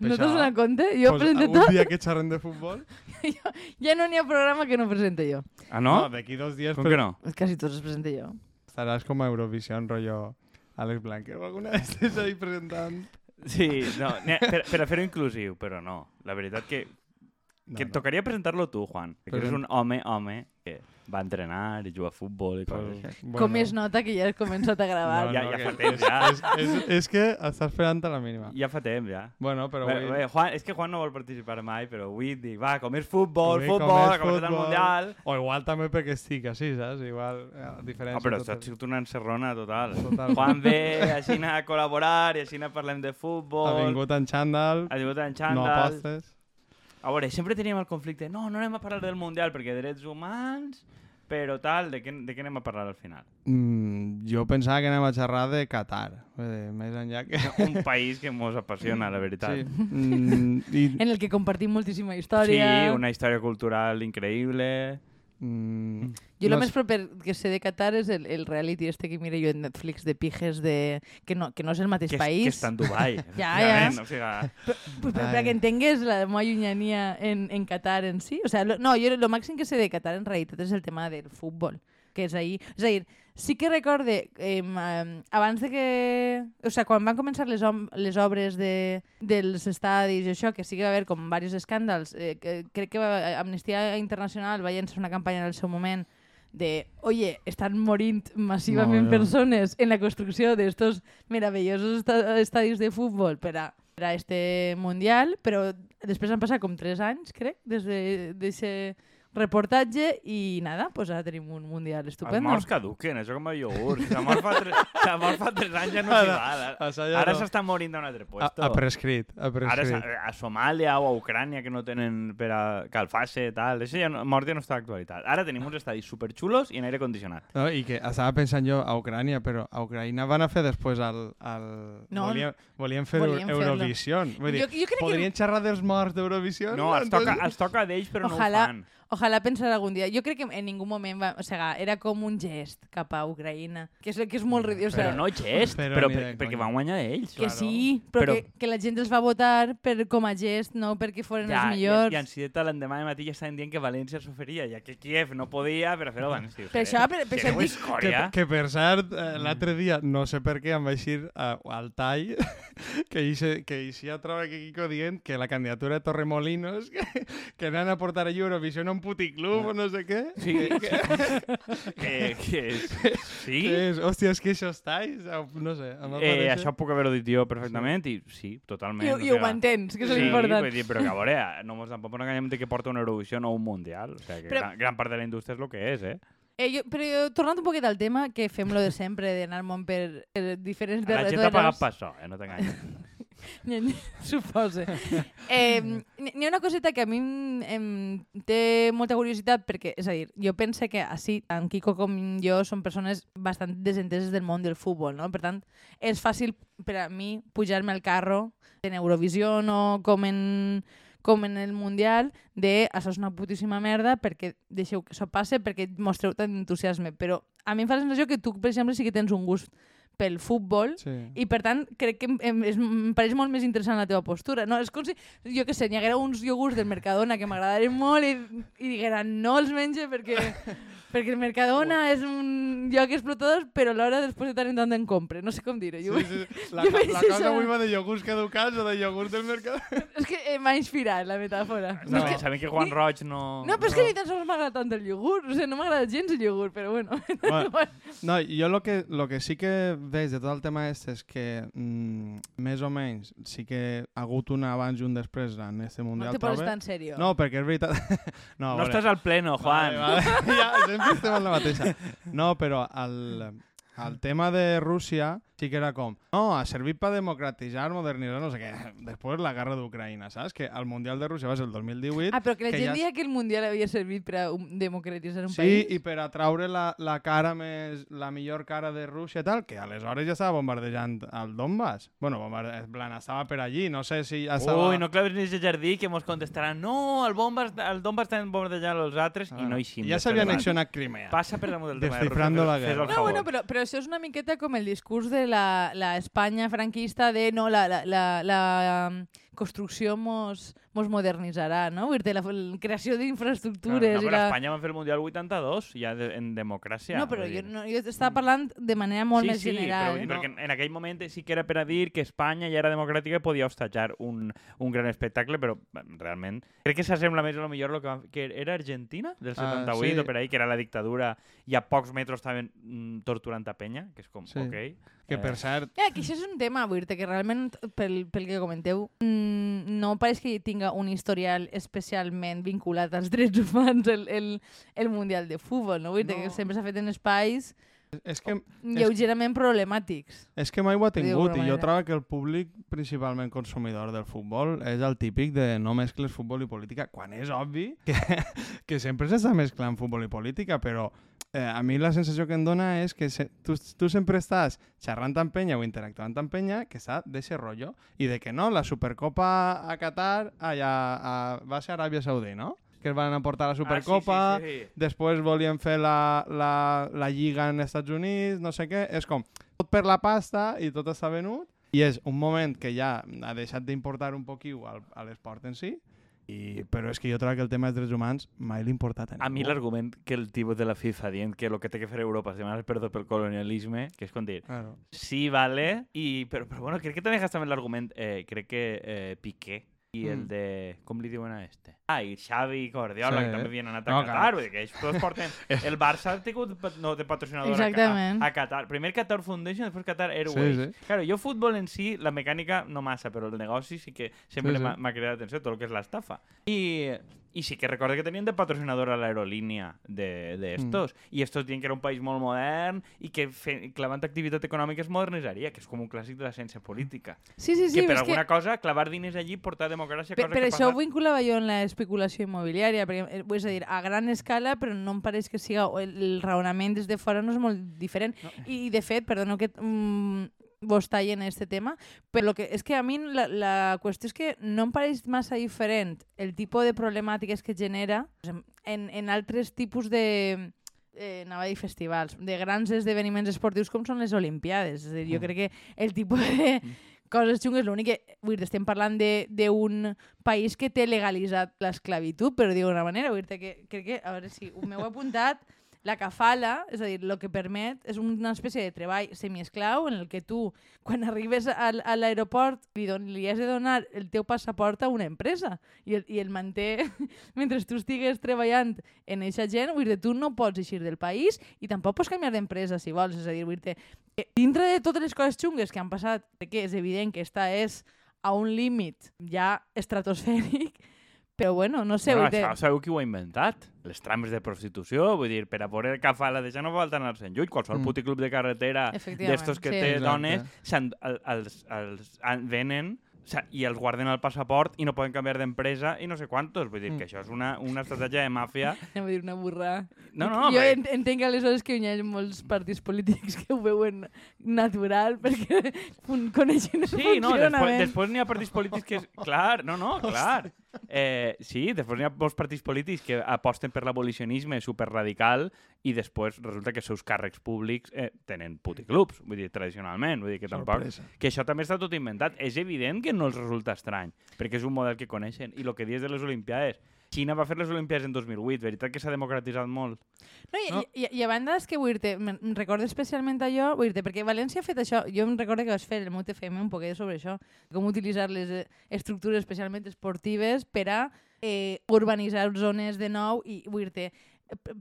No t'has donat compte? Jo Pues, presento un tot. dia que xerrem de futbol... Ja no n'hi ha programa que no presente jo. Ah, no? d'aquí dos dies Com que no? Quasi tots els presente jo. estaràs com a Eurovision, rotllo Alex Blanquer o alguna de estes ahí presentant. Sí, no, per, per a fer-ho inclusiu, però no. La veritat que, No, que no. tocaria presentar-lo tu, Juan. Que eres Present- un home, home, que va entrenar i juga a futbol i coses així. bueno, Com es nota que ja has començat a gravar. Ja- ja que fa temps, ja. És, és, és que està esperant a la mínima. Ja fa temps, ja. Bueno, però Bé, avui... bé, Juan, és que Juan no vol participar mai, però avui dic, va, com és futbol, Avui, com futbol, com és el futbol. Mundial... O igual també perquè estic així, saps? Igual, eh, diferència. Ah, però total. has sigut una encerrona total. Total. Juan ve, així a col·laborar i així parlem de futbol. Ha vingut en xandall, Ha vingut en no xandall. apostes. A veure, sempre teníem el conflicte, no, no anem a parlar del Mundial perquè drets humans, però tal, de què, de què anem a parlar al final? Mm, jo pensava que anem a xerrar de Qatar. Dir, més enllà que... Un país que mos apassiona, la veritat. Sí. Mm, i, En el que compartim moltíssima Sí, història. una història cultural increïble. Mm, Jo el no més sé- proper que sé de Qatar és el, el reality este que mire jo en Netflix de pijes de... que no, que no és el mateix Que, és, país. que està en Dubai. Ja, ja. O sigui, Pues, per, Ai. perquè entengués la meva llunyania en, en Qatar en si. O sea, lo, no, jo el màxim que sé de Qatar en realitat és el tema del futbol. Que és ahir... És a dir, sí que recorde, eh, abans de que... O sea, quan van començar les, les obres de, dels estadis i això, que sí que va haver com diversos escàndals, eh, que, crec que va, Amnistia Internacional va llançar una campanya en el seu moment de, oye, estan morint massivament Molt bé. persones en la construcció d'estos meravellosos esta- estadis de futbol per a, per a este Mundial, però després han passat com 3 anys, crec, des d'aquest reportatge i nada, pues ara tenim un Mundial els estupendo. morts caduquen, això com a iogurt. Si la mort fa, tre... si la mort fa tres anys ja no s'hi Ara- val. Ara no. s'està morint d'un altre puesto. ha prescrit, ha Ara prescrit. és a, a Somàlia o a Ucrània que no tenen per a calfar-se i tal. Això ja no, mort ja no està d'actualitat. Ara tenim uns estadis superxulos i en aire condicionat. No, I que estava pensant jo a Ucrània, però a Ucrània van a fer després el... el... No. volien, volien fer Volien fer-lo. Eurovision. Vull dir, Jo- jo crec que- podrien xerrar dels morts d'Eurovision? No, els toca, els toca d'ells, però Ojalà- no ho fan. Ojalà pensar algun dia. Jo crec que en ningú moment va... O sigui, era com un gest cap a Ucraïna. Que és, que és molt ridícul. O sigui, Però no gest, Però però, per, de perquè van guanyar ells. Que Claro. sí, però, Però- que, que la gent els va votar per, com a gest, no perquè foren els i, millors. i en Cieta l'endemà de matí ja estaven dient que València s'oferia, ja que Kiev no podia, però fer-ho van dir. Per això, per- per si això a dic- Que, que per cert, eh, l'altre dia, no sé per què, em vaig ir a, al tall, que ixe, que ixe ja troba que Kiko dient que la candidatura de Torremolinos, que, que anan a portar a Eurovision a un puticlub o no sé què. Sí, que, que és... Sí? Que és, hòstia, és que això estáis, no sé. em va Eh, això puc haver-ho dit jo perfectament i sí, totalment. I, o I ho mantens, que és sí, l'important. vull dir, però que a veure, no mos tampoc no enganyem de que porta una Eurovisió o un Mundial. O sigui, que Però- gran, gran part de la indústria és el que és, eh? Eh, jo, però jo, tornant un poquet al tema, que fem lo de sempre, d'anar al món per, per diferents La gent ha pagat per això, eh? No t'enganyes. Suposa. Eh, N'hi n'hi ha una coseta que a mi em, em té molta curiositat perquè, és a dir, jo penso que així, tant Kiko com jo som persones bastant desenteses del món del futbol, no? Per tant, és fàcil per a mi pujar-me al carro en Eurovisió o com en com en el Mundial, de això és una putíssima merda perquè deixeu que això passe perquè mostreu tant entusiasme. Però a mi em fa la sensació que tu, per exemple, sí que tens un gust pel futbol Sí. i per tant crec que em, em, és, em pareix molt més interessant la teva postura no? és com si, jo que sé, n'hi haguera uns iogurts del Mercadona que m'agradarien molt i, i digueren no els menge perquè perquè el Mercadona és un lloc explotador però alhora després de tant en tant en compre no sé com dir-ho Sí, sí. La, jo veig la cosa això. avui va de iogurts caducats o de iogurts del mercat. és que eh, m'ha inspirat la metàfora No. No. que sabem que Juan Ni- Roig no... no, però és que ni tan sols m'agrada tant el iogurt o sigui, no m'agrada gens el iogurt però bueno, Bueno, no, jo lo que, lo que sí que veig de tot el tema este és que mm, més o menys sí que ha hagut un abans i un després en este no Mundial. te poses tan serio No, perquè és veritat... no, No estàs al pleno, Juan. Vale, vale. ja, sempre estem en la mateixa. No, però el, el tema de Rússia sí que era com, no, ha servit per democratitzar, modernitzar, no sé què. Després la guerra d'Ucraïna, saps? Que el Mundial de Rússia va ser el 2018 ah, però que la que gent ja- dia que el Mundial havia servit per a democratitzar un Sí, país i per atraure la, la cara més, la millor cara de Rússia i tal, que aleshores ja estava bombardejant el Donbass. Bueno, bombardejant, en plan, estava per allí, no sé si ja estava... Ui, no claves ni de jardí que mos contestaran no, el bomba, el Donbass està bombardejant els altres i no hi sim. Ja s'havia annexionat Crimea. Passa per damunt del tema de la Rússia, guerra. el No, bueno, però, però això és una miqueta com el discurs de la, la Espanya franquista de no, la, la, la, um, construcció mos, mos modernitzarà, no? Vull dir, la, la creació Claro, d'infraestructures... no, i però la... Espanya van fer el Mundial 82, ja de, en democràcia. No, però jo, no, jo estava parlant de manera molt sí, més sí, general. però eh? perquè en, en aquell moment sí que era per a dir que Espanya ja era democràtica i podia hostatjar un, un gran espectacle, però bé, realment crec que s'assembla més a lo millor lo que, que era Argentina, del Ah, 78 sí. o per ahí, que era la dictadura i a pocs metres estaven mm, torturant a penya, que és com, Sí. ok. Que, per Eh, cert, Ja, que això és un tema, vull dir que realment, pel, pel que comenteu, mm, no pareix que tinga un historial especialment vinculat als drets humans el, el, el Mundial de Futbol, no? Vull dir No. que sempre s'ha fet en espais és que, lleugerament problemàtics. és que mai ho ha tingut i jo trobo que el públic principalment consumidor del futbol és el típic de no mescles futbol i política, quan és obvi que, que sempre s'està mesclant futbol i política, però eh, a mi la sensació que em dona és que se, tu, tu sempre estàs xerrant amb penya o interactuant amb penya que està d'eixe rotllo i de que no, la Supercopa a Qatar allà, a, va ser a Aràbia Saudí, no? Que es van aportar la Supercopa, Ah, sí, sí, sí. després volien fer la, la, la lliga en Estats Units, no sé què, és com tot per la pasta i tot està venut i és un moment que ja ha deixat d'importar un poquiu al, a l'esport en si i, però és que jo trobo que el tema dels drets humans mai l'ha importat a ningú. A mi l'argument que el tipus de la FIFA dient que el que té que fer Europa és demanar perdó pel colonialisme, que és com dir, Claro. sí, vale, i, però, però bueno, crec que també també l'argument, eh, crec que eh, Piqué i el Mm. de... Com li diuen a este? Ah, i Xavi i Guardiola, Sí. que també havien anat a No, Qatar, clar. vull dir que ells tots porten... El Barça ha tingut no, de patrocinador a, Exactament. a, a Qatar. Primer Qatar Foundation, després Qatar Airways. Sí, sí. Claro, jo futbol en si, la mecànica no massa, però el negoci sí que sempre Sí, sí. m'ha m'ha cridat atenció, tot el que és l'estafa. I, I sí que recordo que tenien de patrocinador a l'aerolínia de, de estos. Mm. I estos diuen que era un país molt modern i que fe, clavant activitat econòmica es modernitzaria, que és com un clàssic de la ciència política. Sí, sí, sí. que per alguna cosa clavar diners allí portar democràcia, Per, per que això ho passa... vinculava jo en l'especulació immobiliària, perquè, eh, és a dir, a gran escala, però no em pareix que siga... El, el raonament des de fora no és molt diferent. No. I, de fet, perdoneu que mm, vos talli en este tema, però lo que, és que a mi la, la qüestió és que no em pareix massa diferent el tipus de problemàtiques que genera en, en altres tipus de eh, anava a dir festivals, de grans esdeveniments esportius com són les Olimpiades. És a dir, jo Mm. crec que el tipus de coses xungues, l'únic que, vull dir, estem parlant de- d'un país que té legalitzat l'esclavitud, però d'alguna manera, vull dir que crec que, a veure si ho m'heu apuntat, la cafala, és a dir, el que permet és una espècie de treball semiesclau en el que tu, quan arribes a l'aeroport, li, li has de donar el teu passaport a una empresa i el, i el manté mentre tu estigues treballant en eixa gent, vull dir, tu no pots eixir del país i tampoc pots canviar d'empresa si vols, és a dir, vull dir, que dintre de totes les coses xungues que han passat, que és evident que esta és a un límit ja estratosfèric, però bueno, no sé, dir, això sabeu qui ho ha inventat? Les trames de prostitució, vull dir, per a poder agafar la deixa no fa falta anar-se'n lluny. Qualsevol Mm. puticlub de carretera d'estos que sí. té Exacte. dones, s'han- el- els, els, els venen i els guarden al passaport i no poden canviar d'empresa i no sé quantos. Vull dir Mm. que això és una, una estratègia de màfia. anem a dir una burra. No, no, jo ent entenc aleshores que hi ha molts partits polítics que ho veuen natural perquè coneixen el Sí, no, després, funcionament. després n'hi ha partits polítics que... És... Clar, no, no, clar. Eh, sí, després n'hi ha molts partits polítics que aposten per l'abolicionisme superradical i després resulta que els seus càrrecs públics eh, tenen puticlubs, vull dir, tradicionalment, vull dir que tampoc... Sorpresa. Que això també està tot inventat. És evident que no els resulta estrany, perquè és un model que coneixen. I el que dius de les Olimpiades, Xina va fer les Olimpiades en 2008, veritat que s'ha democratitzat molt. No, i, No. I, i, a banda és que vull dir em recordo especialment allò, vull dir perquè València ha fet això, jo em recordo que vas fer el meu TFM un poquet sobre això, com utilitzar les eh, estructures especialment esportives per a eh, urbanitzar zones de nou i vull dir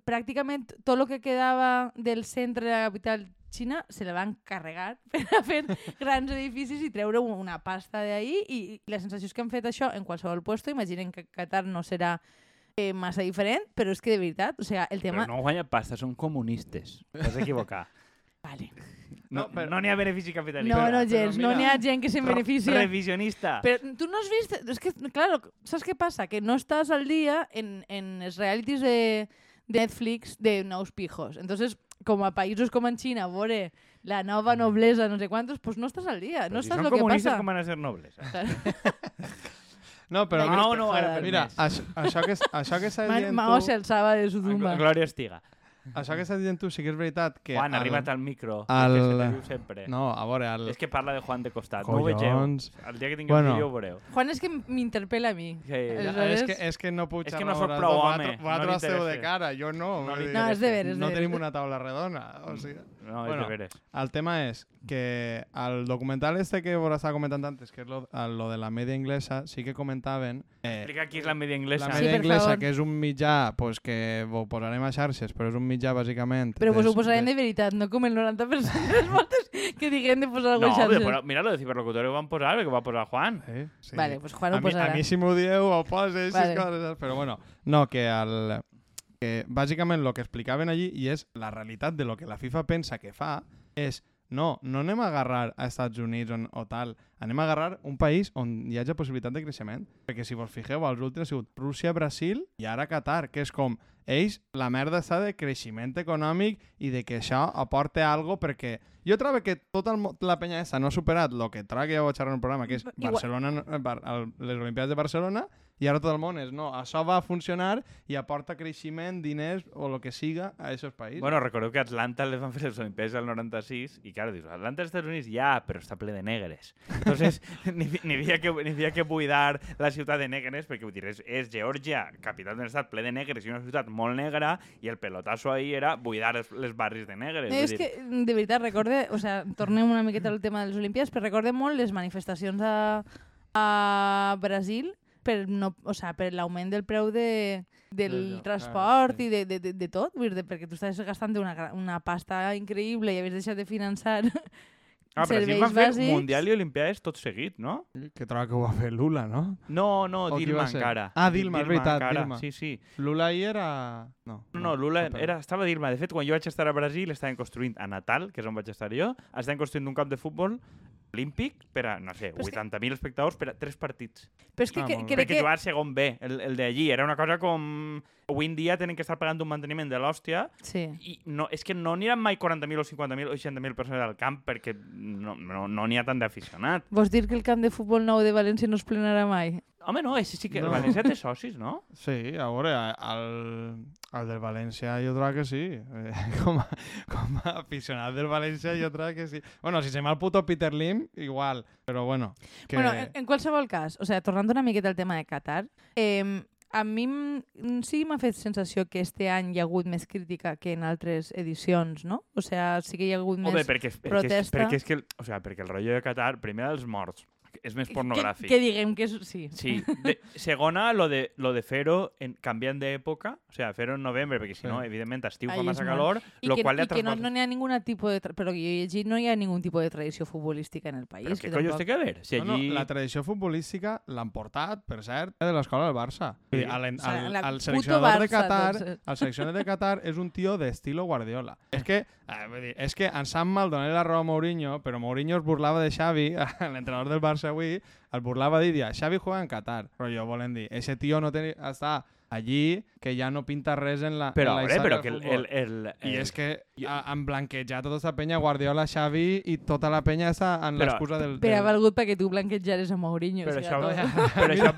pràcticament tot el que quedava del centre de la capital Xina se la van carregar per a fer grans edificis i treure un- una pasta d'ahí i, la sensació és que han fet això en qualsevol puesto, imaginen que Qatar no serà eh, massa diferent, però és que de veritat, o sigui, el tema... Però no guanya pasta, són comunistes. T'has equivocar. Vale. No No, però- no n'hi ha benefici capitalista. No, no, però gens, no mira- n'hi ha gent que se'n beneficia. Revisionista. Però tu no has vist... És que, claro, saps què passa? Que no estàs al dia en, en els realities de, de Netflix de nous pijos. Entonces, com a països com en Xina, veure la nova noblesa, no sé quantos, pues no estàs al dia, Però no si saps el que comunistes, passa. com van a ser nobles? Eh? No, però... No, no, ara per Mira, això, això que, això que Ma- dient Mao tu... se alçava de su tumba. Glòria estiga. Això que estàs dient tu sí que és veritat que... Juan, arriba't al micro, al- que se te diu sempre. No, a veure, el... És que parla de Juan de costat, no ho vegeu. Collons. El dia que tingueu Bueno. vídeo ho veureu. Juan és que m'interpel·la a mi. Sí, Ja, Aleshores- és, que, és que no puc És que xerrar no soc amb prou home, vosaltres no esteu de cara, jo no. No dir, No, és de veres, no tenim una taula redona. O sigui, No, és Bueno. de veres. el tema és que el documental este que vos estava comentant antes, que és lo, el- lo de la media inglesa, sí que comentaven... Eh, Explica qui és la media inglesa. la Sí, media per inglesa, favor. que és un mitjà pues, que ho posarem a xarxes, però és un mitjà bàsicament... Però vos ho posarem de- de veritat, no com el 90% de les voltes que diguem de posar No, alguna però, xarxa. però mira, lo de ciberlocutor ho van posar, perquè ho va posar Juan. Sí, sí. Vale, pues Juan a ho mi, posarà. a mi si m'ho dieu ho poses, vale. coses, però bueno, no, que el que bàsicament el que explicaven allí i és la realitat de lo que la FIFA pensa que fa és no, no anem a agarrar a Estats Units on, o tal, anem a agarrar un país on hi hagi possibilitat de creixement. Perquè si vos fixeu, els últims ha sigut Rússia, Brasil i ara Qatar, que és com ells, la merda està de creixement econòmic i de que això aporta algo perquè jo trobo que tota el, la penya aquesta no ha superat el que trobo que ja ho vaig xerrar en el programa, que és Barcelona, eh, les Olimpiades de Barcelona i ara tot el món és, no, això va funcionar i aporta creixement, diners o el que siga a aquests països. Bueno, recordeu que Atlanta les van fer les Olimpiades al 96 i, claro, dius, Atlanta als Estats Units ja, però està ple de negres. Entonces, ni, ni, havia que, ni havia que buidar la ciutat de negres, perquè vull dir, és, és Geòrgia, capital d'un estat ple de negres i una ciutat molt negra, i el pelotasso ahí era buidar els, les barris de negres. No, és dir, que, de veritat, recorde... O sea, tornem una miqueta al tema de les Olimpiades, però recorde molt les manifestacions a, a Brasil per, no, o sea, per l'augment del preu de, del lloc, transport clar, sí. i de, de, de, de tot, vull dir, perquè tu estàs gastant una, una pasta increïble i havies deixat de finançar ah, Brasil serveis van fer bàsics. Mundial i Olimpiades tot seguit, no? Que trobo que ho va fer Lula, no? No, no, O Dilma encara. Ah, Dilma, és veritat, encara. Dilma. Sí, sí. Lula ahir era... No, No, no, Lula perdó. era, estava Dilma. De fet, quan jo vaig estar a Brasil, estaven construint a Natal, que és on vaig estar jo, estaven construint un camp de futbol olímpic per a, no sé, Però és que- 80.000 espectadors per a tres partits. Però és que, Ah, que, que. Perquè que, jugar segon B, el, el d'allí. Era una cosa com... Avui en dia tenen que estar pagant un manteniment de l'hòstia Sí. i no, és que no aniran mai 40.000 o 50.000 o 60.000 persones al camp perquè no n'hi no, no ha tant d'aficionat. Vols dir que el camp de futbol nou de València no es plenarà mai? Home, no, ese sí que... No. No. València té socis, no? Sí, a veure, el, el del València jo trobo que sí. Eh, com, a, com a aficionat del València jo trobo que sí. Bueno, si se m'ha el puto Peter Lim, igual. Però bueno, que... Bueno, en, en qualsevol cas, o sea, tornant una miqueta al tema de Qatar, eh, a mi sí m'ha fet sensació que este any hi ha hagut més crítica que en altres edicions, no? O sea, sí que hi ha hagut Home, més... perquè, és- perquè, és, protesta. perquè és que... el- O sea, perquè el rotllo de Qatar, primer dels morts, és més pornogràfic. Que, que diguem que és... Sí. Sí. De, segona, lo de, lo de fer-ho en, canviant d'època, o sea, fer-ho en novembre, perquè si no, Sí. evidentment, estiu Ai, fa massa calor, I lo que, qual i que no, no n'hi ha ningun tipus de... tra- Però que jo he llegit, no hi ha ningun tipus de tradició futbolística en el país. Però que què collons tampoc- té que ver? Si No, allí... no, la tradició futbolística l'han portat, per cert, de l'escola del Barça. Sí. Sí. Al, al, al, puto seleccionador de Barça, Qatar, doncs. el seleccionador de Qatar és un tio d'estilo Guardiola. És que, eh, vull dir, és que ens sap mal donar la raó a Mourinho, però Mourinho es burlava de Xavi, l'entrenador del Barça avui, el burlava dia, Xavi juega en Qatar. Volen dir, ese tio no té, està allí que ja no pinta res en la, Però, en la veure, però que el, el, el, I el- és que ha- han blanquejat tota aquesta penya, Guardiola, Xavi i tota la penya està en l'excusa del... Però ha valgut perquè tu blanquejares a Mourinho. Però això, però això,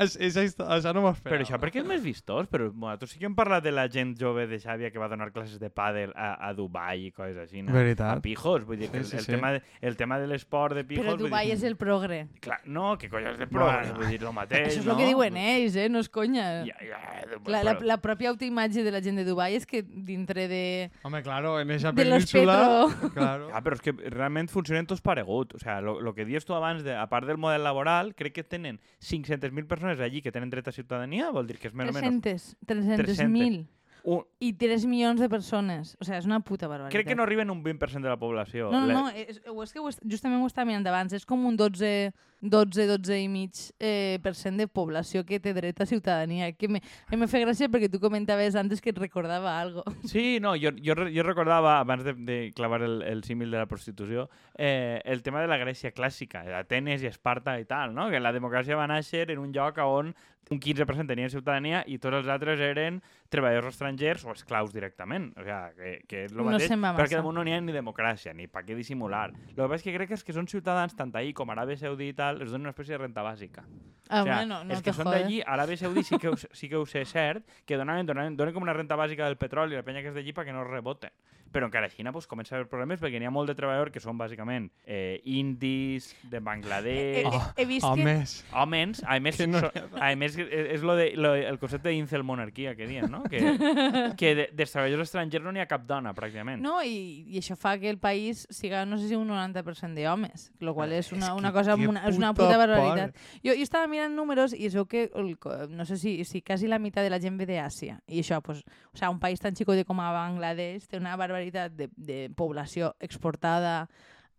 això, això no m'ho esperava. però això perquè és més vistós, però nosaltres sí que hem parlat de la gent jove de Xàbia que va donar classes de pàdel a, a Dubai i coses així. No? A Veritat. pijos, vull dir, que el, Sí, sí, el, sí. tema, de, el tema de l'esport de pijos... Però Dubai dir, és el progre. Clar, no, que collons de progre, Bueno. vull dir, el mateix, Això és no? el que diuen ells, eh? No és conya. Ja, ja, La, la, però- la pròpia autoimatge de la gent de Dubai és que dintre de... Home, claro, en esa De los península... Petro. Claro. Ah, però és que realment funcionen tots paregut. O sea, lo, lo que dius tu abans, de, a part del model laboral, crec que tenen 500.000 persones allí que tenen dret a ciutadania, vol dir que és més o menys... 300, 300.000. Un, I 3 milions de persones. O sigui, és una puta barbaritat. crec que no arriben un 20% de la població. No, no, no, és, o és que ho est- justament ho estava mirant abans, és com un 12, 12, 12 i mig eh, per cent de població que té dret a ciutadania. Que me, que me fa gràcia perquè tu comentaves antes que et recordava algo. Sí, no, jo, jo, jo recordava, abans de, de clavar el, el símil de la prostitució, eh, el tema de la Grècia clàssica, d'Atenes i Esparta i tal, no? que la democràcia va néixer en un lloc on un 15% tenien ciutadania i tots els altres eren treballadors estrangers o esclaus directament. O sigui, que, que és el No mateix, massa. damunt no n'hi ha ni democràcia, ni per què dissimular. El que passa és que crec que és que són ciutadans tant ahir com a Aràbia Saudita, Nepal els donen una espècie de renta bàsica. Ah, o sea, bueno, no els que són d'allí, a l'Aràbia Saudí sí que, ho, sí que ho sé cert, que donaven, donaven, donen com una renta bàsica del petroli i la penya que és d'allí perquè no reboten. Però encara a Xina pues, comença a haver problemes perquè n'hi ha molt de treballadors que són bàsicament eh, indis, de He, Bangladesh, he, he vist que... Homes. Homes, a més, Que no so, a més és, és lo de, lo, el concepte d'incel monarquia que diuen, no? Que, que de, dels treballadors estrangers no n'hi ha cap dona, pràcticament. No, i, i això fa que el país siga, no sé si un 90% d'homes, lo qual és una, És una cosa, una, és una puta barbaritat. Jo, jo estava mirant números i es veu que, el, no sé si, si quasi la meitat de la gent ve d'Àsia. I això, pues, o sea, un país tan xicote com a Bangladesh té una barbaritat de, de població exportada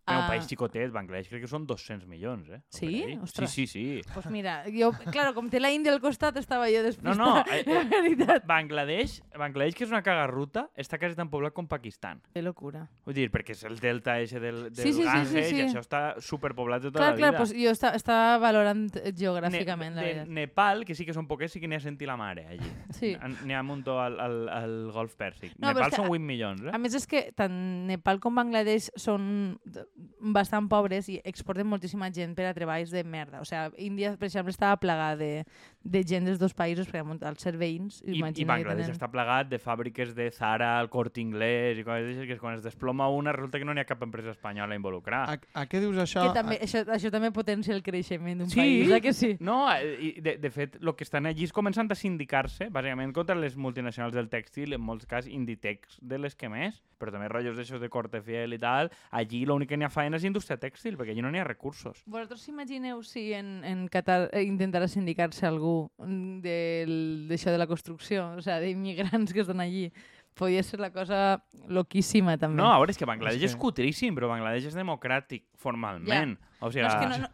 Era un a- país xicotet, Bangladesh, crec que són 200 milions, eh? Sí? Ostres. Sí, sí, sí. Pues mira, jo, claro, com té la Índia al costat, estava jo No, despistada. no, eh, la eh, veritat. Bangladesh, Bangladesh, que és una cagarruta, està quasi tan poblat com Pakistan. Que locura. Vull dir, perquè és el delta ese del, del Sí, sí, sí, sí, Ganges sí. i això està superpoblat tota Clar, la clar, vida. pues jo està, estava valorant geogràficament, ne, la veritat. Nepal, que sí que són poquets, sí que n'hi ha sentit la mare, allí. Sí. N'hi ha un muntó al, al, al Golf Pèrsic. No, però Nepal són a- 8 milions, eh? A més és que tant Nepal com Bangladesh són bastant pobres i exporten moltíssima gent per a treballs de merda. O sigui, Índia, per exemple, estava plagada de, de gent dels dos països, perquè molt- als ser veïns, I, I Bangladesh tenen... està plagat de fàbriques de Zara, el Corte Inglés i coses d'aixes que quan es desploma una resulta que no n'hi ha cap empresa espanyola involucrada. A, a què dius això? Que també, això, això també potencia el creixement d'un Sí. país, eh que sí? No, i de, de fet, el que estan allí és començant a sindicar-se, bàsicament contra les multinacionals del tèxtil, en molts casos Inditex de les que més, però també rotllos d'això de corte fiel i tal. Allí l'únic que n'hi ha feina és indústria tèxtil, perquè allí no n'hi ha recursos. Vosaltres imagineu si en, en Qatar eh, intentarà sindicar-se algú del- d'això de la construcció, o sigui, d'immigrants que estan allí. Podria ser la cosa loquíssima, també. No, a veure, és que Bangladesh És és, cutríssim, però Bangladesh és democràtic, formalment. O sigui, no, és que no, no,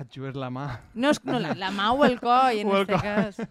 Et jugues la mà. no, és, no la, la mà o el coll, en aquest cas.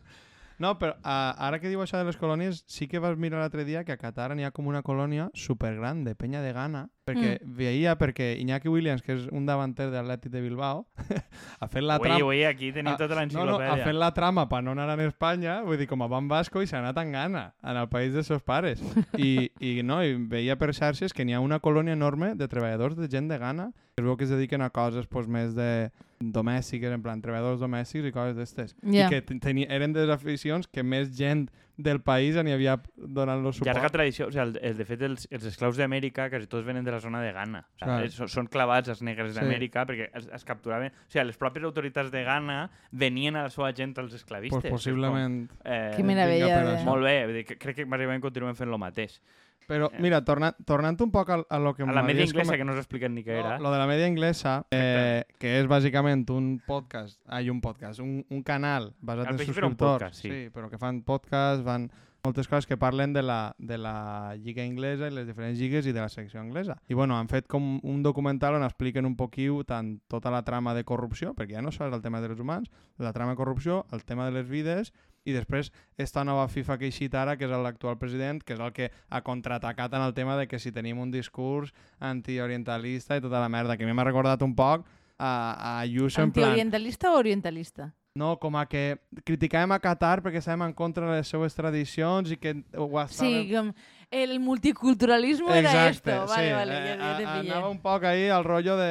No, però uh, ara que diu això de les colònies, sí que vas mirar l'altre dia que a Qatar n'hi ha com una colònia supergran de penya de gana, perquè mm. veia perquè Iñaki Williams, que és un davanter de l'Atlètic de Bilbao, ha fet la ui, trama... ui, aquí tenim tota no, no, ha l'enciclopèdia. fet la trama per no anar a Espanya, vull dir, com a Van Vasco, i s'ha anat en gana, en el país dels seus pares. I, i, no, i veia per xarxes que n'hi ha una colònia enorme de treballadors de gent de gana, que es veu que es dediquen a coses pues, més de domèstiques, en plan treballadors domèstics i coses d'estes. Ja. I que teni, eren de les aficions que més gent del país n'hi havia donant-los suport. Llarga tradició, o sigui, el, el, de fet, els, els esclaus d'Amèrica quasi tots venen de la zona de Ghana. O sigui, són, són clavats els negres Sí. d'Amèrica perquè es, es capturaven... O sigui, les pròpies autoritats de Ghana venien a la seva gent als esclavistes. pues, possiblement... Com, eh, Que meravella. Molt bé, vull dir, que crec que bàsicament continuem fent el mateix. Però, mira, tornant, tornant un poc a, a lo que A la media m'havies inglesa, comen- que no us expliquen ni què era. No, lo de la media inglesa, eh, que és bàsicament un podcast, ai, un podcast, un, un canal basat Al en subscriptors. podcast, sí. però que fan podcast, fan moltes coses que parlen de la, de la lliga inglesa i les diferents lligues i de la secció anglesa. I bueno, han fet com un documental on expliquen un poquiu tant tota la trama de corrupció, perquè ja no sols el tema dels humans, la trama de corrupció, el tema de les vides i després esta nova FIFA que ha eixit ara, que és l'actual president, que és el que ha contraatacat en el tema de que si tenim un discurs antiorientalista i tota la merda, que a mi m'ha recordat un poc a, a Ayuso en plan... Antiorientalista o orientalista? No, com a que criticàvem a Qatar perquè estàvem en contra de les seues tradicions i que ho estàvem... Sí, com el multiculturalismo era esto. Vale, sí. vale, eh, ja, ja te a- pillé. anava un poc ahí al rotllo de...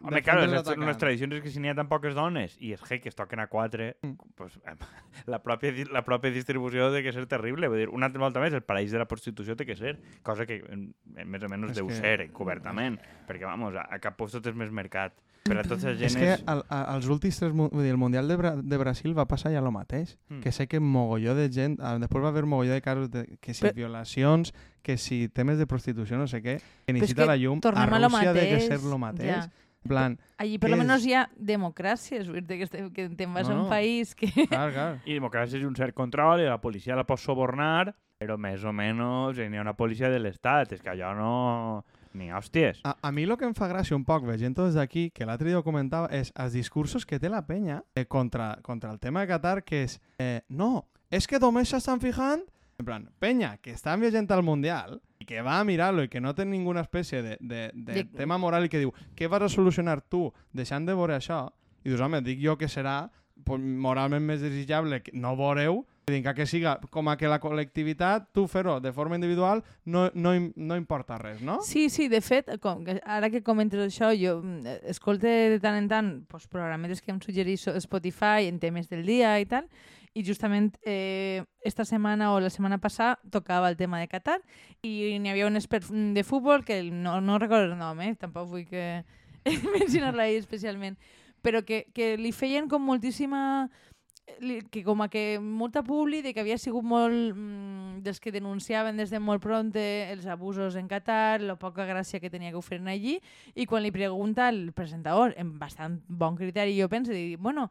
Home, de claro, les, les tradicions és que si n'hi ha tan poques dones i és que es toquen a quatre, Mm. pues, eh, la, pròpia, la pròpia distribució té que ser terrible. Vull dir, una altra volta més, el paraís de la prostitució té que ser, cosa que en, en més o menys És deu que- ser encobertament, perquè, vamos, a, a cap lloc tot és més mercat. Per a tota la gent És que al, a, als últims tres... Vull dir, el Mundial de, Bra de Brasil va passar ja el mateix. Mm. Que sé que mogolló de gent... ah, Després va haver mogolló de casos de que si Però- violacions, que si temes de prostitució, no sé què, que Però necessita que la llum. A Rússia de que ser lo mateix. ja. En plan, Allí per lo és? menos hi ha democràcia, és dir, que, que te'n vas No, a un no. país que... clar, clar. I democràcia és un cert control i la policia la pot subornar, però més o menys n'hi ha una policia de l'Estat. És que allò no... Ni hòsties. A, a mi el que em fa gràcia un poc, veient des d'aquí, que l'altre dia ho comentava, és els discursos que té la penya eh, contra, contra el tema de Qatar, que és, eh, no, és que només s'estan fijant en plan, penya, que estan viatjant al Mundial i que va a mirar-lo i que no té ninguna espècie de, de, de De- tema moral i que diu, què vas a solucionar tu deixant de veure això? I dius, home, dic jo que serà pues, moralment més desitjable que no veureu Dir, que, siga com a que la col·lectivitat, tu fer-ho de forma individual, no, no, no importa res, no? Sí, sí, de fet, com, ara que comentes això, jo mm, escolte de tant en tant pues, programetes que em suggerís Spotify en temes del dia i tal, i justament eh, esta setmana o la setmana passada tocava el tema de Qatar i n'hi havia un expert de futbol que no, no recordo el nom, eh? tampoc vull que mencionar-la especialment, però que, que li feien com moltíssima que com a que molta publi de que havia sigut molt mm, dels que denunciaven des de molt pronte els abusos en Qatar, la poca gràcia que tenia que ho feren allí, i quan li pregunta el presentador, amb bastant bon criteri, jo penso, dir, bueno,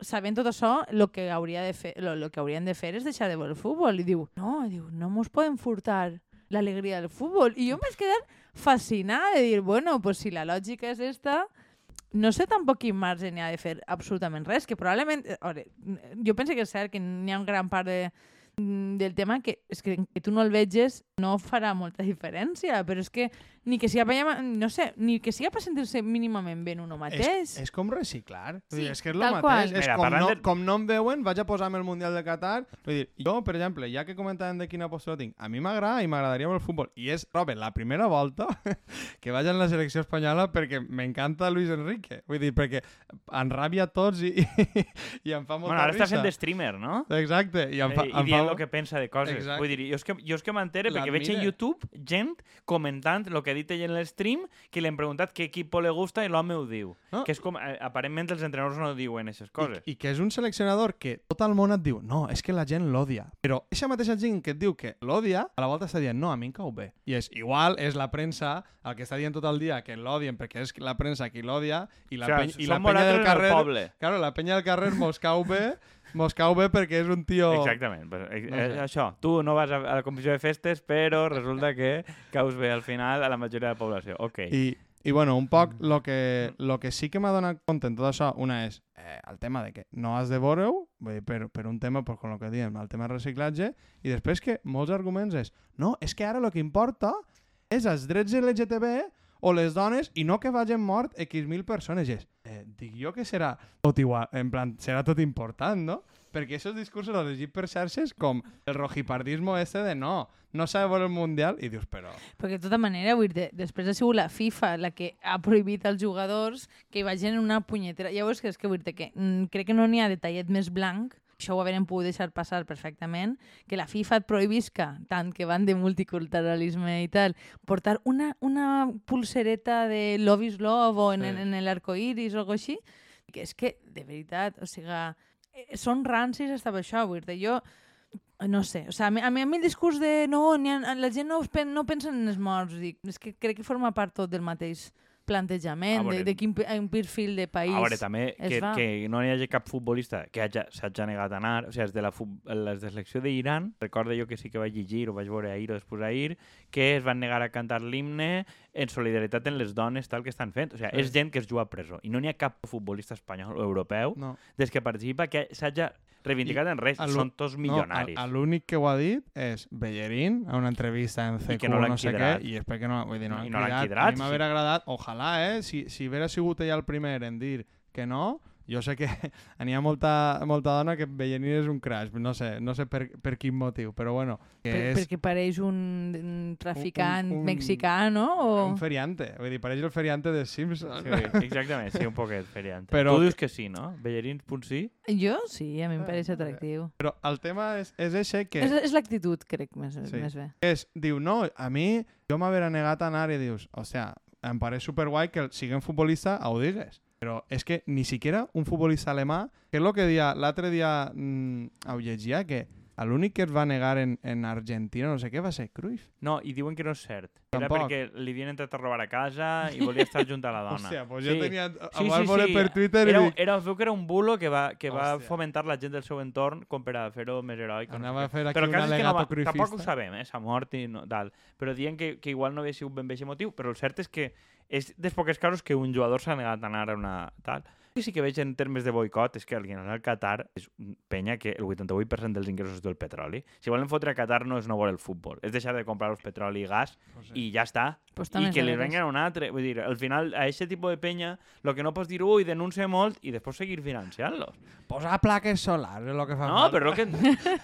sabent tot això, el que, hauria de fer, lo, lo que haurien de fer és deixar de veure el futbol. I diu, no, diu, no mos podem furtar l'alegria del futbol. I jo m'he quedat fascinada de dir, bueno, pues si la lògica és esta, no sé tampoc quin marge n'hi ha de fer absolutament res, que probablement... A veure, jo penso que és cert que n'hi ha un gran part de, del tema que és que, que tu no el veges no farà molta diferència, però és que ni que sigui per, no sé, ni que sigui per sentir-se mínimament bé en uno mateix. És, és com reciclar. Sí, dir, és que és el mateix. qual. És Mira, com, no, de- com no em veuen, vaig a posar-me el Mundial de Qatar. Vull dir, jo, per exemple, ja que comentàvem de quina postura tinc, a mi m'agrada i m'agradaria veure el futbol. I és, Robert, la primera volta que vaig en la selecció espanyola perquè m'encanta Luis Enrique. Vull dir, perquè enràbia tots i, i, i em fa molta Bueno, ara està risa. fent de streamer, no? Exacte. I em fa, Eh, I em dient fa... el que pensa de coses. Exacte. Vull dir, jo és que, jo és que m'entere perquè veig en. YouTube gent comentant el que ha dit ell en l'stream que li han preguntat què equip le gusta i l'home ho diu. No. Que és com, eh, aparentment els entrenadors no diuen aquestes coses. I, I que és un seleccionador que tot el món et diu no, és que la gent l'odia. Però aquesta mateixa gent que et diu que l'odia, a la volta està dient no, a mi em cau bé. I és igual, és la premsa el que està dient tot el dia que l'odien perquè és la premsa qui l'odia i la, O peny, sigui, i la penya del carrer... poble. Claro, la penya del carrer mos cau bé, mos cau bé perquè és un tio... Exactament. Pues, No sé. Això, tu no vas a, a la competició de festes, però resulta que caus bé al final a la majoria de la població. Ok. I, i bueno, un poc lo que, lo que sí que m'ha donat compte en tot això, una és eh, el tema de que no has de veure-ho, per, per un tema, pues, con lo que diem, el tema reciclatge, i després que molts arguments és no, és que ara el que importa és els drets LGTB o les dones i no que vagin mort X mil persones. És, eh, dic jo que serà tot igual, en plan, serà tot important, no? Perquè aquests discursos els llegit per xarxes com el rojipardismo este de no, no s'ha de veure el Mundial i dius, però... Perquè de tota manera, vull dir, després ha sigut la FIFA la que ha prohibit als jugadors que hi vagin una punyetera... Llavors, que és que vull dir que mm, crec que no n'hi ha detallet més blanc, això ho haurem pogut deixar passar perfectament, que la FIFA et prohibisca, tant que van de multiculturalisme i tal, portar una, una pulsereta de Love is Love o en, Sí. en, en l'arcoiris o alguna així, que és que, de veritat, o sigui, eh, són rancis per això, vull dir, jo no sé, o sigui, a mi, a mi, a mi el discurs de no, ni ha, la gent no, pen, no pensa en els morts, dic, és que crec que forma part tot del mateix plantejament, veure, de, de quin, un perfil de país. A veure, també que, va. que no hi hagi cap futbolista que s'hagi negat a anar, o sigui, els de la, les de selecció d'Iran, recordo jo que sí que vaig llegir o vaig veure ahir o després ahir, que es van negar a cantar l'himne en solidaritat en les dones tal que estan fent. O sigui, Sí. és gent que es juga a presó. I no n'hi ha cap futbolista espanyol o europeu No. des que participa que s'hagi reivindicat en res. Són tots milionaris. No, L'únic que ho ha dit és Bellerín a una entrevista en CQ no no sé què, i és perquè no, vull dir, no, I l'han no l'han cridat. A mi sí. m'hauria agradat, ojalà, eh, si, si haguera sigut ella el primer en dir que no, jo sé que n'hi ha molta, molta dona que Bellerín és un crash, no sé, no sé per, per quin motiu, però bueno, que Per, és Perquè pareix un, un traficant Un- un- mexicà, no? O... un feriante, vull dir, pareix el feriante de Simpsons. Sí, exactament, sí, un poquet feriante. Però tu que- dius que sí, no? Bellerín, punt sí? Jo sí, a mi em pareix atractiu. Però el tema és, és eixe que... És, és l'actitud, crec, més, Sí. més bé. és, diu, no, a mi jo m'haver negat a anar i dius, o sea, em pareix superguai que siguin futbolista ho digues. Però és que ni siquiera un futbolista alemà, que és el que dia l'altre dia mm, ho llegia, que l'únic que es va negar en, en Argentina, no sé què, va ser Cruyff. No, i diuen que no és cert. Era Tampoc. perquè li havien entrat a robar a casa i volia estar junt a la dona. Hòstia, pues jo tenia... Sí, sí, veure sí. per Twitter Era, i dic, era, veu que era un bulo que va, que va Hòstia. fomentar la gent del seu entorn com per a fer-ho més heroic. no anava a sé què. fer aquí Però un que no va, cruifista. tampoc ho sabem, eh, s'ha mort i no, tal. Però diuen que, que igual no havia sigut ben bé aquest motiu, però el cert és que és dels pocs casos que un jugador s'ha negat a anar a una tal. Que sí que veig en termes de boicot és que el Qatar és penya que el 88% dels ingressos és del petroli. Si volen fotre a Qatar no és no vol el futbol, és deixar de comprar els petroli i gas Pues i ja està. Pues I que li venguen un altre. Vull dir, al final, a aquest tipus de penya, el que no pots dir, ui, denuncia molt i després seguir financiant-los. Posar plaques solars és el que fa No, falta. però, que...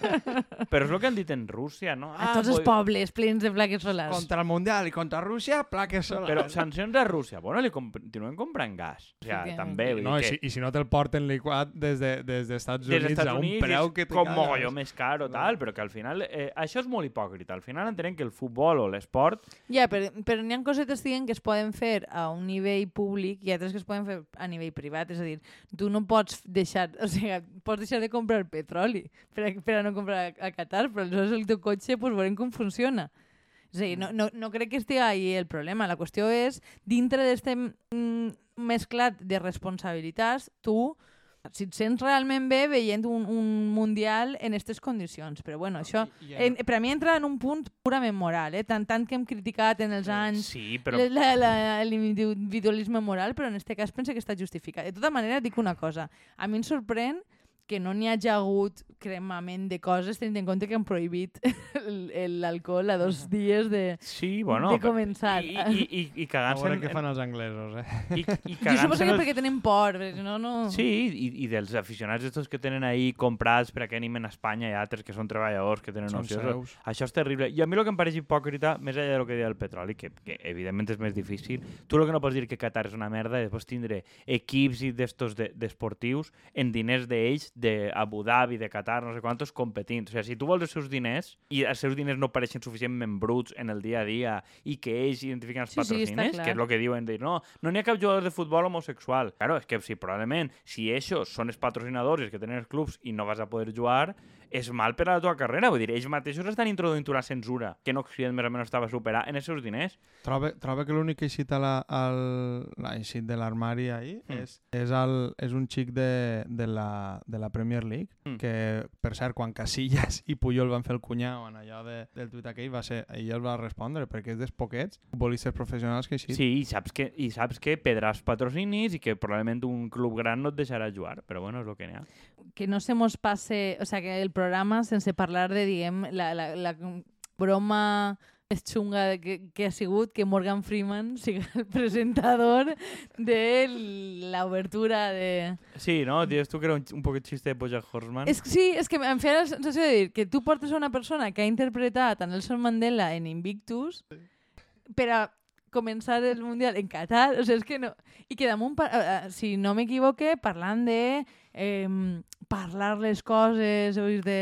però és el que han dit en Rússia, no? A tots els pobles plens de plaques solars. Contra el Mundial i contra Rússia, plaques solars. Però sancions a Rússia, bueno, li comp continuen comprant gas. O sigui, Efectivament. també, vull dir no, i, si, I si no te'l porten liquat des de, des d'Estats des Units dels Estats a un Units preu que com mogolló més car o tal, però que al final eh, això és molt hipòcrita. Al final entenem que el futbol o l'esport Ja, però, però n'hi ha cosetes que es poden fer a un nivell públic i altres que es poden fer a nivell privat. És a dir, tu no pots deixar, o sigui, pots deixar de comprar petroli per a, per a no comprar a, a Qatar, però aleshores el teu cotxe pues, veurem com funciona. És a dir, no, no, no crec que estigui ahí el problema. La qüestió és, dintre d'este mm, mesclat de responsabilitats, tu si et sents realment bé veient un, un Mundial en aquestes condicions. Però bueno, això I, i, en, per a mi entra en un punt purament moral, eh? tant, tant que hem criticat en els anys sí, però l'individualisme moral, però en aquest cas pense que està justificat. De tota manera, dic una cosa. A mi em sorprèn que no n'hi hagi hagut cremament de coses, tenint en compte que han prohibit l'alcohol a dos dies de, sí, bueno, de començar. I, i, i, i a cagant-se veure en, què fan els anglesos, eh? i, i jo suposo que els- perquè tenen por, no, no... Sí, i, i dels aficionats estos que tenen ahí comprats per a que animen a Espanya i altres que són treballadors, que tenen Són opcions. seus. Això és terrible. I a mi el que em pareix hipòcrita, més enllà del que deia el petroli, que, que evidentment és més difícil, tu el que no pots dir que Qatar és una merda i després tindre equips i d'estos de- d'esportius en diners d'ells, d'Abu Dhabi, de Qatar, no sé quantos, competint. O sigui, si tu vols els seus diners i els seus diners no pareixen suficientment bruts en el dia a dia i que ells identifiquen els Sí, sí, patrocines, clar. que és el que diuen, dir, no, no n'hi ha cap jugador de futbol homosexual. Claro, és que si probablement, si ells són els patrocinadors i els que tenen els clubs i no vas a poder jugar, és mal per a la teva carrera. Vull dir, ells mateixos estan introduint una censura que en Occident més o menys estava superar en els seus diners. Troba, troba que l'únic que ha eixit, la, al, l'ha eixit de l'armari ahir Mm. és, és, el, és un xic de, de, la, de la Premier League, Mm. que, per cert, quan Casillas i Puyol van fer el cunyau en allò de, del tuit aquell, va ser, ell el va respondre, perquè és dels poquets futbolistes professionals que eixit. Sí, i saps que, i saps que pedràs patrocinis i que probablement un club gran no et deixarà jugar, però bueno, és el que n'hi ha. Que no se mos passe, o sea, que el programa sense parlar de, diguem, la, la, la broma més xunga de que, que ha sigut que Morgan Freeman sigui el presentador de l'obertura de... Sí, no? Dius tu que era un, un poquet xiste de Bojack Horseman? És sí, és que em feia la sensació de dir que tu portes una persona que ha interpretat a Nelson Mandela en Invictus per a començar el Mundial en Qatar, o sigui, és que no... I que damunt, eh, eh, si no m'equivoque, parlant de eh, parlar les coses, o de...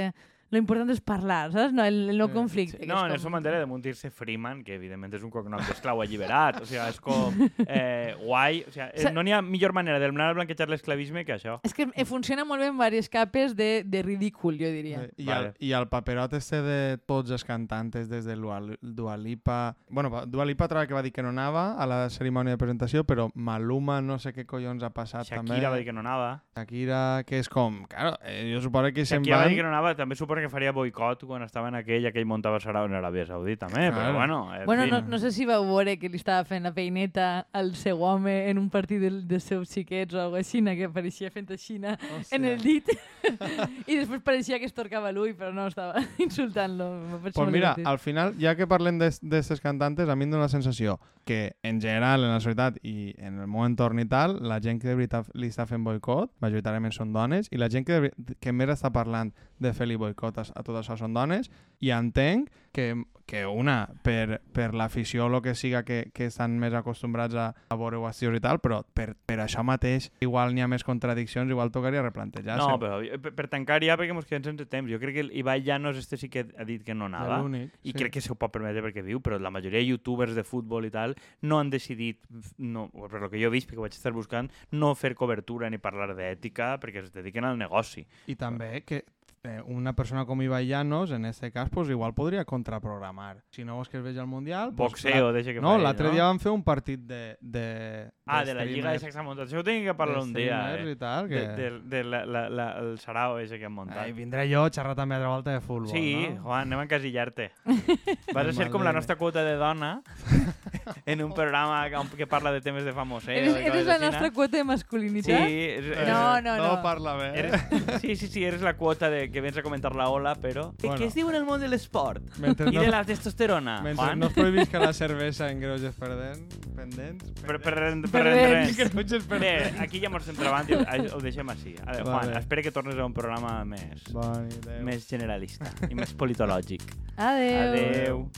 Lo important és parlar, saps? No, el, el no Sí, conflicte. Sí, no, és en com- Nelson Mandela de dir-se Freeman, que evidentment és un cognom d'esclau alliberat, o sigui, és com eh, guai, o sigui, Sa- eh, no n'hi ha millor manera d'eliminar el blanquejar l'esclavisme que això. És que eh, funciona molt bé en diverses capes de, de ridícul, jo diria. Eh, I, Vale. el, I el paperot este de tots els cantantes des de Dua, Lipa... Bueno, Dua Lipa troba que va dir que no anava a la cerimònia de presentació, però Maluma no sé què collons ha passat també. Shakira va dir que no anava. Shakira, que és com... Claro, eh, jo suposo que se'n Shakira va van... dir que no anava, també suposo que faria boicot quan estava en aquell, aquell muntava serà en Aràbia Saudita, també, Claro. però bueno, en Bueno, fi. no, no sé si vau veure que li estava fent la peineta al seu home en un partit del, dels seus xiquets o alguna així, que apareixia fent aixina Hòstia. en el dit i després pareixia que es torcava l'ull, però no, estava insultant-lo. Pues mira, divertit. al final, ja que parlem d'aquestes cantantes, a mi em dóna la sensació que, en general, en la societat i en el meu entorn i tal, la gent que de veritat li està fent boicot, majoritàriament són dones, i la gent que, de que més està parlant de fer-li boicot a, a tot això són dones, i entenc que, que una, per, per l'afició o el que siga que, que estan més acostumbrats a, a veure qüestions i tal, però per, per això mateix igual n'hi ha més contradiccions, igual tocaria replantejar-se. No, però eh, per, per tancar ja, perquè ens quedem sense temps. Jo crec que Ibai Llanos este sí que ha dit que no anava. l'únic. I crec que s'ho pot permetre perquè viu, però la majoria de youtubers de futbol i tal no han decidit, no, per lo que jo he vist, perquè vaig estar buscant, no fer cobertura ni parlar d'ètica perquè es dediquen al negoci. I també que eh, una persona com Ibai Llanos, en este cas, pues, igual podria contraprogramar. Si no vols que es vegi al Mundial... Pues, Boxeo, deixa que No, l'altre no? dia van fer un partit de... de Ah, de la Lliga de Sexa Muntat. Això ho tinc que parlar de un dia, eh? i tal, que... De, de, de la, la, la, el sarau ese que han muntat. Ai, vindré jo a xerrar també altra volta de futbol, Sí, no? Juan, anem a encasillar-te. Vas a ser com la nostra quota de dona en un programa que- que parla de temes de famoseo. Eres, eres la nostra no? quota de Sí, masculinitat? és, és, No, no, no. No parla bé. Eres, sí, sí, sí, eres la quota de que vens a comentar la ola, però... Bueno. Bueno. Què es diu en el món de l'esport? I no, de la testosterona, mentre Juan? no es prohibisca la cervesa en greuges perdent, pendents... Per, per, per, per, Perdents. per, Greuges Bé, pendents. aquí ja mos entrevant i ho deixem així. A veure, Juan, Vale. espero que tornes a un programa més, idea. més generalista i més politològic. Adeu. Adeu.